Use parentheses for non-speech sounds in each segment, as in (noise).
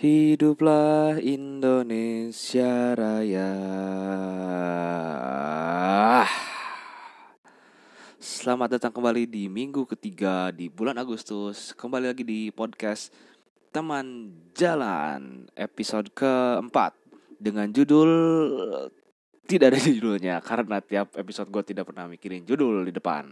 Hiduplah Indonesia Raya. Selamat datang kembali di minggu ketiga di bulan Agustus. Kembali lagi di podcast Teman Jalan episode keempat dengan judul tidak ada judulnya karena tiap episode gue tidak pernah mikirin judul di depan.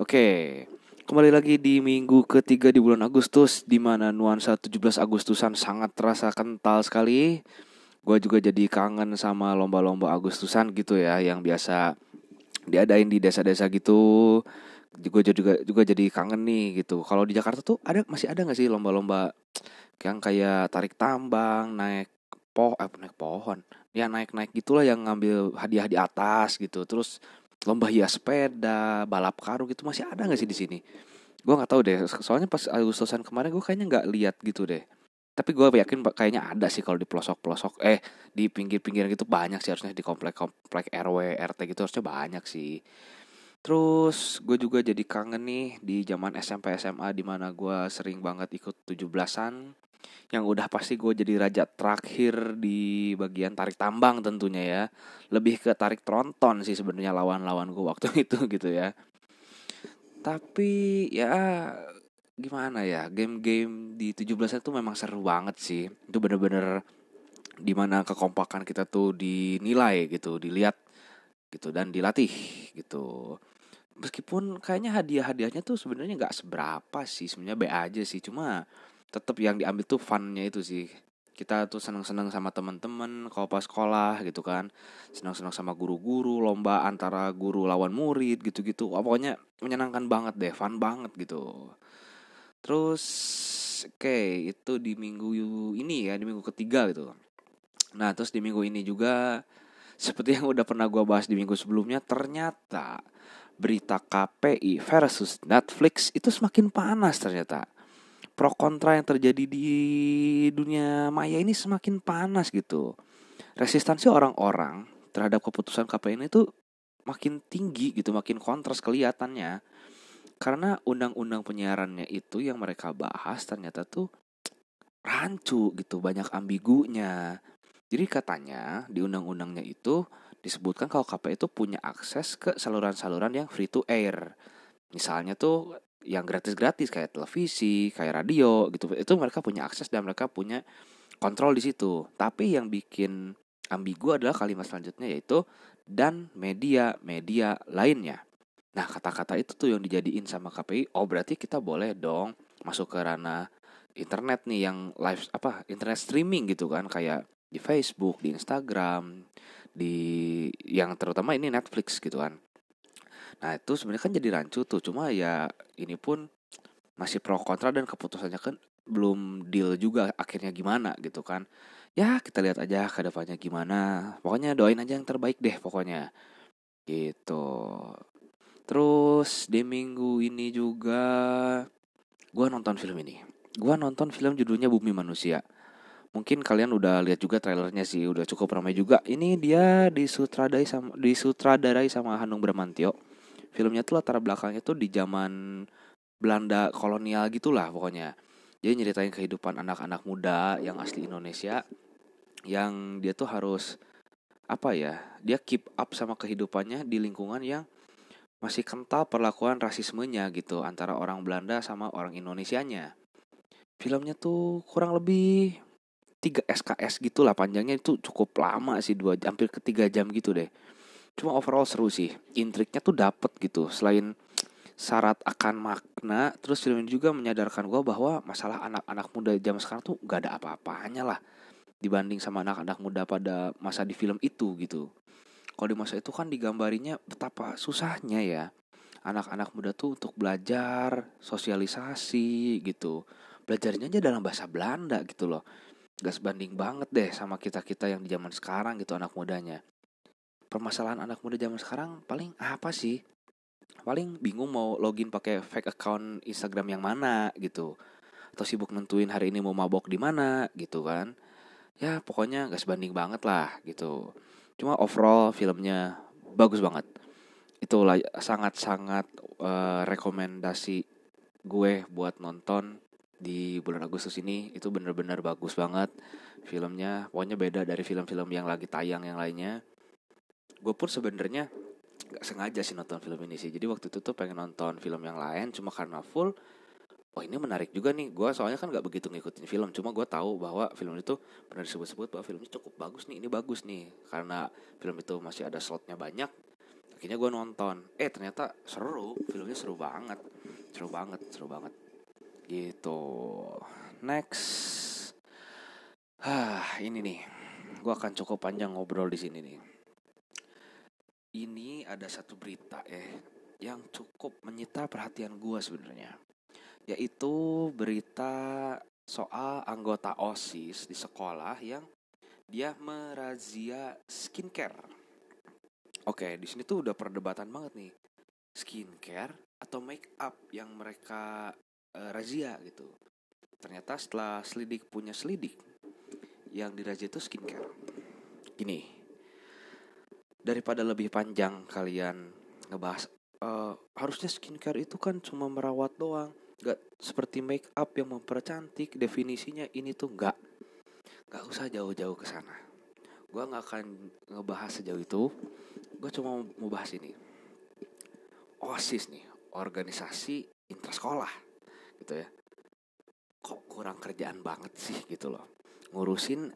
Oke, kembali lagi di minggu ketiga di bulan Agustus di mana nuansa 17 Agustusan sangat terasa kental sekali. Gue juga jadi kangen sama lomba-lomba Agustusan gitu ya yang biasa diadain di desa-desa gitu. Juga juga juga jadi kangen nih gitu. Kalau di Jakarta tuh ada masih ada nggak sih lomba-lomba yang kayak tarik tambang naik poh eh, naik pohon? Ya naik naik gitulah yang ngambil hadiah di atas gitu. Terus lomba hias sepeda balap karung gitu masih ada nggak sih di sini? Gue nggak tahu deh soalnya pas Agustusan kemarin gue kayaknya nggak lihat gitu deh. Tapi gue yakin kayaknya ada sih kalau di pelosok pelosok eh di pinggir pinggir gitu banyak sih harusnya di komplek komplek RW RT gitu harusnya banyak sih. Terus gue juga jadi kangen nih di zaman SMP SMA di mana gue sering banget ikut 17-an yang udah pasti gue jadi raja terakhir di bagian tarik tambang tentunya ya. Lebih ke tarik tronton sih sebenarnya lawan-lawan gue waktu (laughs) itu gitu ya. Tapi ya gimana ya game-game di 17 itu memang seru banget sih. Itu bener-bener di mana kekompakan kita tuh dinilai gitu dilihat gitu dan dilatih gitu. Meskipun kayaknya hadiah-hadiahnya tuh sebenarnya nggak seberapa sih sebenarnya B aja sih. Cuma tetap yang diambil tuh funnya itu sih kita tuh seneng-seneng sama teman-teman kalau pas sekolah gitu kan seneng-seneng sama guru-guru lomba antara guru lawan murid gitu-gitu pokoknya menyenangkan banget deh fun banget gitu Terus oke okay, itu di minggu ini ya di minggu ketiga gitu. Nah terus di minggu ini juga seperti yang udah pernah gue bahas di minggu sebelumnya ternyata berita KPI versus Netflix itu semakin panas ternyata. Pro kontra yang terjadi di dunia maya ini semakin panas gitu. Resistansi orang-orang terhadap keputusan KPI ini tuh makin tinggi gitu, makin kontras kelihatannya. Karena undang-undang penyiarannya itu yang mereka bahas ternyata tuh rancu gitu banyak ambigunya. Jadi katanya di undang-undangnya itu disebutkan kalau KPI itu punya akses ke saluran-saluran yang free to air. Misalnya tuh yang gratis-gratis kayak televisi kayak radio gitu itu mereka punya akses dan mereka punya kontrol di situ tapi yang bikin ambigu adalah kalimat selanjutnya yaitu dan media-media lainnya Nah kata-kata itu tuh yang dijadiin sama KPI. Oh berarti kita boleh dong masuk ke ranah internet nih yang live apa internet streaming gitu kan kayak di Facebook, di Instagram, di yang terutama ini Netflix gitu kan. Nah itu sebenarnya kan jadi rancu tuh. Cuma ya ini pun masih pro kontra dan keputusannya kan belum deal juga akhirnya gimana gitu kan. Ya kita lihat aja ke depannya gimana. Pokoknya doain aja yang terbaik deh pokoknya. Gitu. Terus di minggu ini juga gue nonton film ini. Gue nonton film judulnya Bumi Manusia. Mungkin kalian udah lihat juga trailernya sih, udah cukup ramai juga. Ini dia disutradarai sama disutradarai sama Hanung Bramantio. Filmnya tuh latar belakangnya tuh di zaman Belanda kolonial gitulah pokoknya. Jadi nyeritain kehidupan anak-anak muda yang asli Indonesia yang dia tuh harus apa ya? Dia keep up sama kehidupannya di lingkungan yang masih kental perlakuan rasismenya gitu antara orang Belanda sama orang Indonesianya. Filmnya tuh kurang lebih 3 SKS gitu lah panjangnya itu cukup lama sih dua hampir ke 3 jam gitu deh. Cuma overall seru sih. Intriknya tuh dapet gitu. Selain syarat akan makna, terus film ini juga menyadarkan gue bahwa masalah anak-anak muda zaman sekarang tuh gak ada apa-apanya lah. Dibanding sama anak-anak muda pada masa di film itu gitu. Kalau di masa itu kan digambarinya betapa susahnya ya. Anak-anak muda tuh untuk belajar sosialisasi gitu. Belajarnya aja dalam bahasa Belanda gitu loh. Gak sebanding banget deh sama kita kita yang di zaman sekarang gitu anak mudanya permasalahan anak muda zaman sekarang paling apa sih? Paling bingung mau login pakai fake account Instagram yang mana gitu. Atau sibuk nentuin hari ini mau mabok di mana gitu kan. Ya pokoknya gak sebanding banget lah gitu. Cuma overall filmnya bagus banget. Itu sangat-sangat uh, rekomendasi gue buat nonton di bulan Agustus ini. Itu bener-bener bagus banget filmnya. Pokoknya beda dari film-film yang lagi tayang yang lainnya gue pun sebenarnya nggak sengaja sih nonton film ini sih. Jadi waktu itu tuh pengen nonton film yang lain cuma karena full oh ini menarik juga nih. Gue soalnya kan nggak begitu ngikutin film cuma gue tahu bahwa film itu pernah disebut-sebut bahwa filmnya cukup bagus nih ini bagus nih. Karena film itu masih ada slotnya banyak akhirnya gue nonton. Eh ternyata seru filmnya seru banget. Seru banget seru banget. Gitu. Next. Ah (sighs) ini nih gue akan cukup panjang ngobrol di sini nih ini ada satu berita eh yang cukup menyita perhatian gue sebenarnya yaitu berita soal anggota osis di sekolah yang dia merazia skincare Oke, di sini tuh udah perdebatan banget nih. Skincare atau make up yang mereka uh, razia gitu. Ternyata setelah selidik punya selidik, yang dirazia itu skincare. Gini, daripada lebih panjang kalian ngebahas, uh, harusnya skincare itu kan cuma merawat doang. Gak seperti make up yang mempercantik, definisinya ini tuh gak. Gak usah jauh-jauh ke sana. Gue gak akan ngebahas sejauh itu gue cuma mau bahas ini osis nih organisasi intrasekolah gitu ya kok kurang kerjaan banget sih gitu loh ngurusin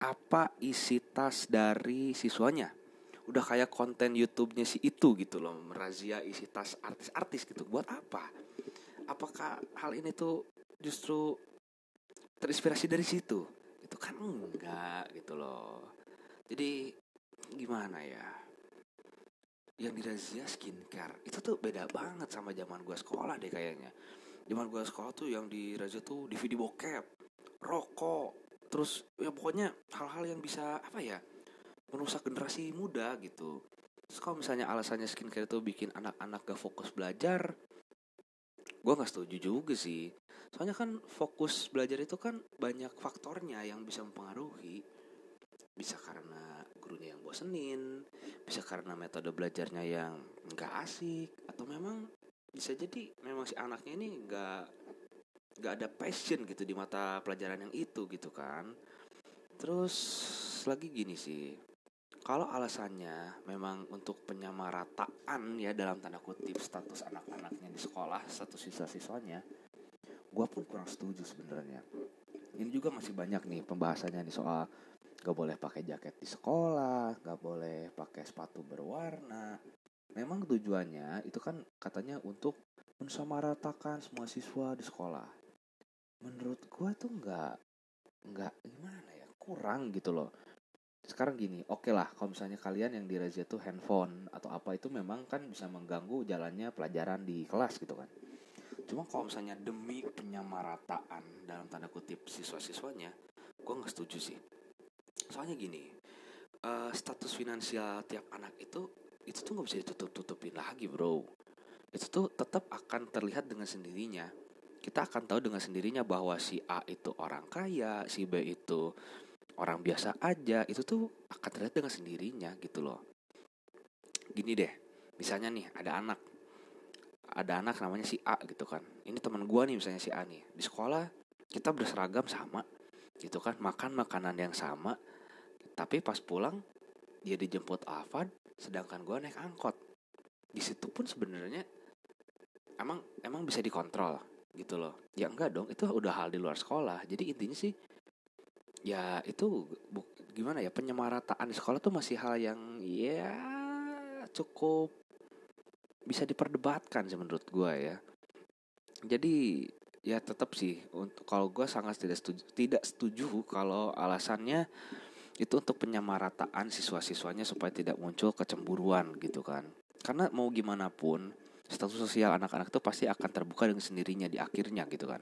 apa isi tas dari siswanya udah kayak konten YouTube-nya si itu gitu loh merazia isi tas artis-artis gitu. Buat apa? Apakah hal ini tuh justru terinspirasi dari situ? Itu kan enggak gitu loh. Jadi gimana ya? Yang dirazia skincare itu tuh beda banget sama zaman gue sekolah deh kayaknya. Zaman gue sekolah tuh yang dirazia tuh DVD bokep rokok terus ya pokoknya hal-hal yang bisa apa ya merusak generasi muda gitu. Terus kalau misalnya alasannya skincare itu bikin anak-anak gak fokus belajar gue nggak setuju juga sih. Soalnya kan fokus belajar itu kan banyak faktornya yang bisa mempengaruhi. Bisa karena gurunya yang bosenin bisa karena metode belajarnya yang nggak asik atau memang bisa jadi memang si anaknya ini nggak nggak ada passion gitu di mata pelajaran yang itu gitu kan. Terus lagi gini sih kalau alasannya memang untuk penyamarataan ya dalam tanda kutip status anak-anaknya di sekolah status siswa-siswanya gue pun kurang setuju sebenarnya. Ini juga masih banyak nih pembahasannya nih soal gak boleh pakai jaket di sekolah gak boleh pakai sepatu berwarna. Memang tujuannya itu kan katanya untuk mensamaratakan semua siswa di sekolah. Menurut gue tuh nggak nggak gimana ya kurang gitu loh sekarang gini oke okay lah kalau misalnya kalian yang dirazia tuh handphone atau apa itu memang kan bisa mengganggu jalannya pelajaran di kelas gitu kan. Cuma kalau misalnya demi penyamarataan dalam tanda kutip siswa-siswanya gue nggak setuju sih. Soalnya gini uh, status finansial tiap anak itu itu tuh nggak bisa ditutup tutupin lagi bro. Itu tuh tetap akan terlihat dengan sendirinya. Kita akan tahu dengan sendirinya bahwa si A itu orang kaya si B itu orang biasa aja itu tuh akan terlihat dengan sendirinya gitu loh. Gini deh misalnya nih ada anak. Ada anak namanya si A gitu kan. Ini teman gua nih misalnya si A nih. Di sekolah kita berseragam sama gitu kan makan makanan yang sama tapi pas pulang dia dijemput Alfad sedangkan gue naik angkot. Di situ pun sebenarnya emang emang bisa dikontrol gitu loh. Ya enggak dong itu udah hal di luar sekolah. Jadi intinya sih ya itu gimana ya penyemarataan di sekolah tuh masih hal yang ya cukup bisa diperdebatkan sih menurut gue ya. Jadi ya tetap sih untuk kalau gue sangat tidak setuju tidak setuju kalau alasannya itu untuk penyamarataan siswa-siswanya supaya tidak muncul kecemburuan gitu kan. Karena mau gimana pun status sosial anak-anak itu pasti akan terbuka dengan sendirinya di akhirnya gitu kan.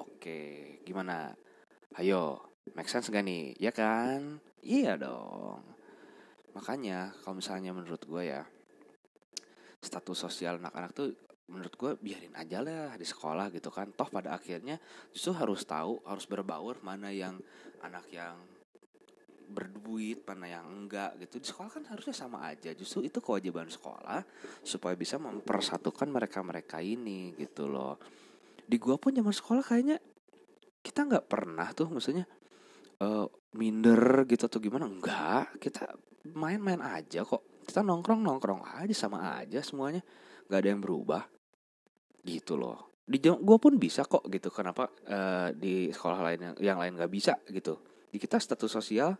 Oke gimana ayo make sense gak nih? Ya kan? Iya dong. Makanya kalau misalnya menurut gue ya status sosial anak-anak tuh menurut gue biarin aja lah di sekolah gitu kan. Toh pada akhirnya justru harus tahu harus berbaur mana yang anak yang berduit mana yang enggak gitu. Di sekolah kan harusnya sama aja. Justru itu kewajiban sekolah supaya bisa mempersatukan mereka mereka ini gitu loh. Di gua pun zaman sekolah kayaknya kita nggak pernah tuh maksudnya uh, minder gitu atau gimana? Enggak kita main-main aja kok. Kita nongkrong nongkrong aja sama aja semuanya. Nggak ada yang berubah. Gitu loh. Di gue pun bisa kok gitu. Kenapa uh, di sekolah lain yang, yang lain nggak bisa gitu. Di kita status sosial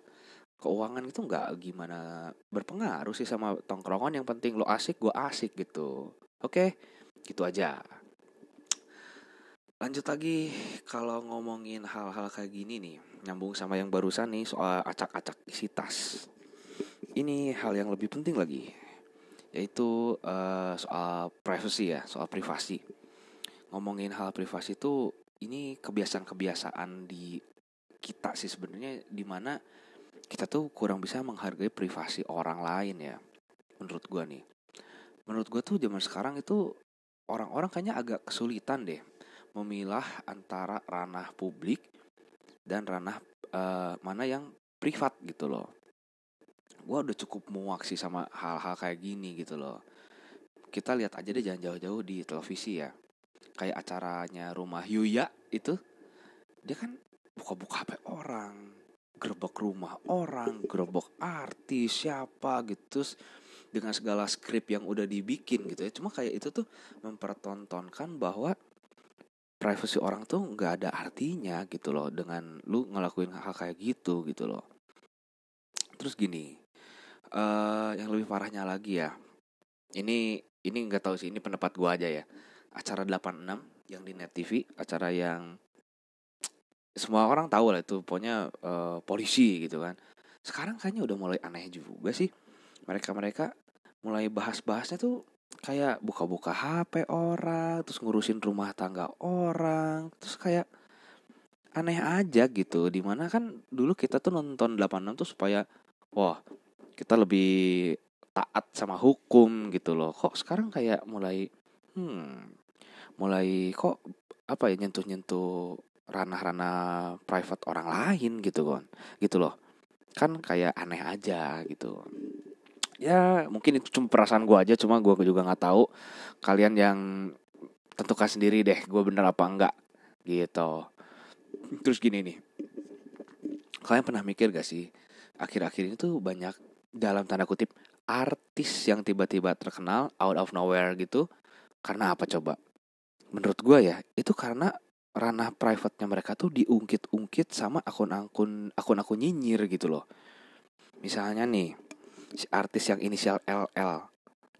keuangan itu nggak gimana berpengaruh sih sama tongkrongan. Yang penting lo asik gue asik gitu. Oke? Gitu aja lanjut lagi kalau ngomongin hal-hal kayak gini nih nyambung sama yang barusan nih soal acak-acak isi tas. Ini hal yang lebih penting lagi yaitu uh, soal privacy ya soal privasi. Ngomongin hal privasi itu ini kebiasaan-kebiasaan di kita sih sebenarnya di mana kita tuh kurang bisa menghargai privasi orang lain ya menurut gue nih. Menurut gue tuh zaman sekarang itu orang-orang kayaknya agak kesulitan deh memilah antara ranah publik dan ranah uh, mana yang privat gitu loh. Gue udah cukup muak sih sama hal-hal kayak gini gitu loh. Kita lihat aja deh jangan jauh-jauh di televisi ya. Kayak acaranya rumah Yuya itu dia kan buka-buka HP orang gerbek rumah orang gerbek artis siapa gitu dengan segala skrip yang udah dibikin gitu ya. Cuma kayak itu tuh mempertontonkan bahwa privasi orang tuh nggak ada artinya gitu loh dengan lu ngelakuin hal kayak gitu gitu loh terus gini uh, yang lebih parahnya lagi ya ini ini nggak tahu sih ini pendapat gua aja ya acara 86 yang di Net TV, acara yang semua orang tahu lah itu pokoknya uh, polisi gitu kan. Sekarang kayaknya udah mulai aneh juga sih. Mereka-mereka mulai bahas-bahasnya tuh kayak buka-buka HP orang, terus ngurusin rumah tangga orang, terus kayak aneh aja gitu. Di mana kan dulu kita tuh nonton 86 tuh supaya wah, kita lebih taat sama hukum gitu loh. Kok sekarang kayak mulai hmm mulai kok apa ya nyentuh-nyentuh ranah-ranah private orang lain gitu kan gitu loh kan kayak aneh aja gitu ya mungkin itu cuma perasaan gue aja cuma gue juga nggak tahu kalian yang tentukan sendiri deh gue bener apa enggak gitu terus gini nih kalian pernah mikir gak sih akhir-akhir ini tuh banyak dalam tanda kutip artis yang tiba-tiba terkenal out of nowhere gitu karena apa coba menurut gue ya itu karena ranah private-nya mereka tuh diungkit-ungkit sama akun-akun akun-akun nyinyir gitu loh. Misalnya nih, artis yang inisial LL,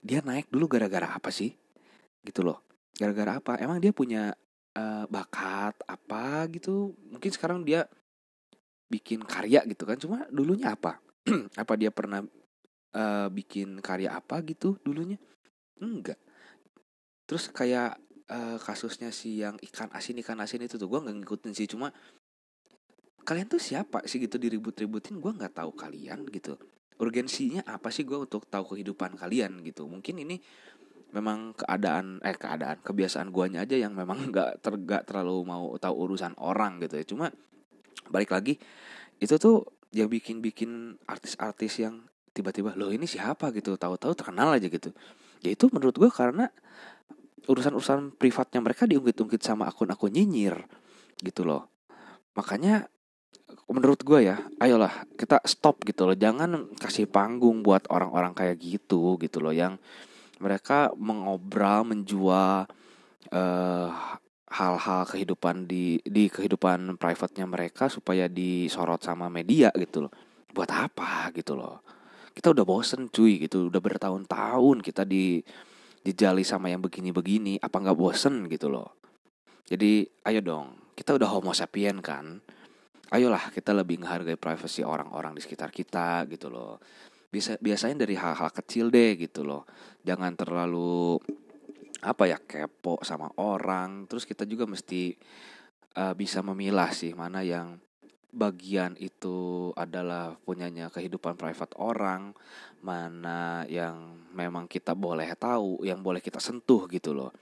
dia naik dulu gara-gara apa sih? Gitu loh. Gara-gara apa? Emang dia punya uh, bakat apa gitu? Mungkin sekarang dia bikin karya gitu kan. Cuma dulunya apa? (clears throat) apa dia pernah uh, bikin karya apa gitu dulunya? Enggak. Terus kayak uh, kasusnya si yang ikan asin ikan asin itu tuh gue nggak ngikutin sih cuma kalian tuh siapa sih gitu diribut-ributin gue nggak tahu kalian gitu urgensinya apa sih gue untuk tahu kehidupan kalian gitu. Mungkin ini memang keadaan eh keadaan kebiasaan guanya aja yang memang (laughs) nggak ter, terlalu mau tahu urusan orang gitu ya. Cuma balik lagi itu tuh yang bikin bikin artis-artis yang tiba-tiba loh ini siapa? gitu. Tahu-tahu terkenal aja gitu. Ya itu menurut gue karena urusan-urusan privatnya mereka diungkit-ungkit sama akun-akun nyinyir gitu loh. Makanya menurut gue ya ayolah kita stop gitu loh. Jangan kasih panggung buat orang-orang kayak gitu gitu loh yang mereka mengobrol menjual uh, hal-hal kehidupan di di kehidupan private-nya mereka supaya disorot sama media gitu loh. Buat apa gitu loh? Kita udah bosen cuy gitu. Udah bertahun-tahun kita di dijali sama yang begini-begini. Apa nggak bosen gitu loh? Jadi ayo dong kita udah homo sapien kan ayolah kita lebih menghargai privasi orang-orang di sekitar kita gitu loh bisa biasanya dari hal-hal kecil deh gitu loh jangan terlalu apa ya kepo sama orang terus kita juga mesti uh, bisa memilah sih mana yang bagian itu adalah punyanya kehidupan private orang, mana yang memang kita boleh tahu, yang boleh kita sentuh gitu loh.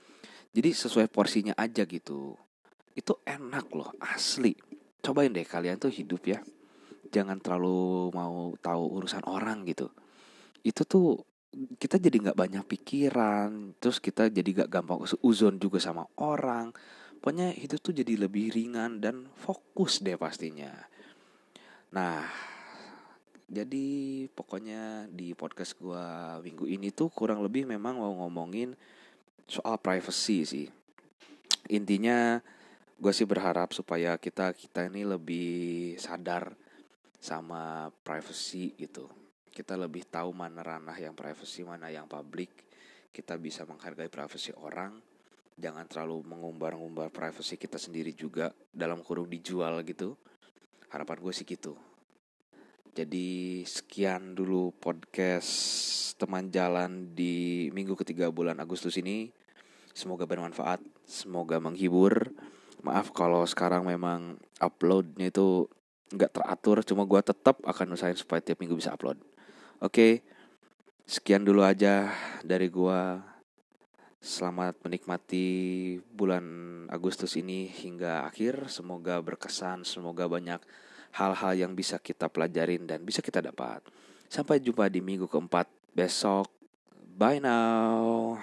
Jadi sesuai porsinya aja gitu. Itu enak loh, asli. Cobain deh kalian tuh hidup ya. Jangan terlalu mau tahu urusan orang gitu. Itu tuh kita jadi nggak banyak pikiran, terus kita jadi gak gampang uzon juga sama orang. pokoknya hidup tuh jadi lebih ringan dan fokus deh pastinya nah jadi pokoknya di podcast gua minggu ini tuh kurang lebih memang mau ngomongin soal privacy sih intinya gue sih berharap supaya kita kita ini lebih sadar sama privacy gitu. Kita lebih tahu mana ranah yang privacy mana yang public. Kita bisa menghargai privasi orang. Jangan terlalu mengumbar-ngumbar privasi kita sendiri juga dalam kurung dijual gitu. Harapan gue sih gitu. Jadi sekian dulu podcast teman jalan di minggu ketiga bulan Agustus ini. Semoga bermanfaat semoga menghibur maaf kalau sekarang memang uploadnya itu nggak teratur cuma gue tetap akan usahain supaya tiap minggu bisa upload oke sekian dulu aja dari gue Selamat menikmati bulan Agustus ini hingga akhir. Semoga berkesan, semoga banyak hal-hal yang bisa kita pelajarin dan bisa kita dapat. Sampai jumpa di minggu keempat besok. Bye now.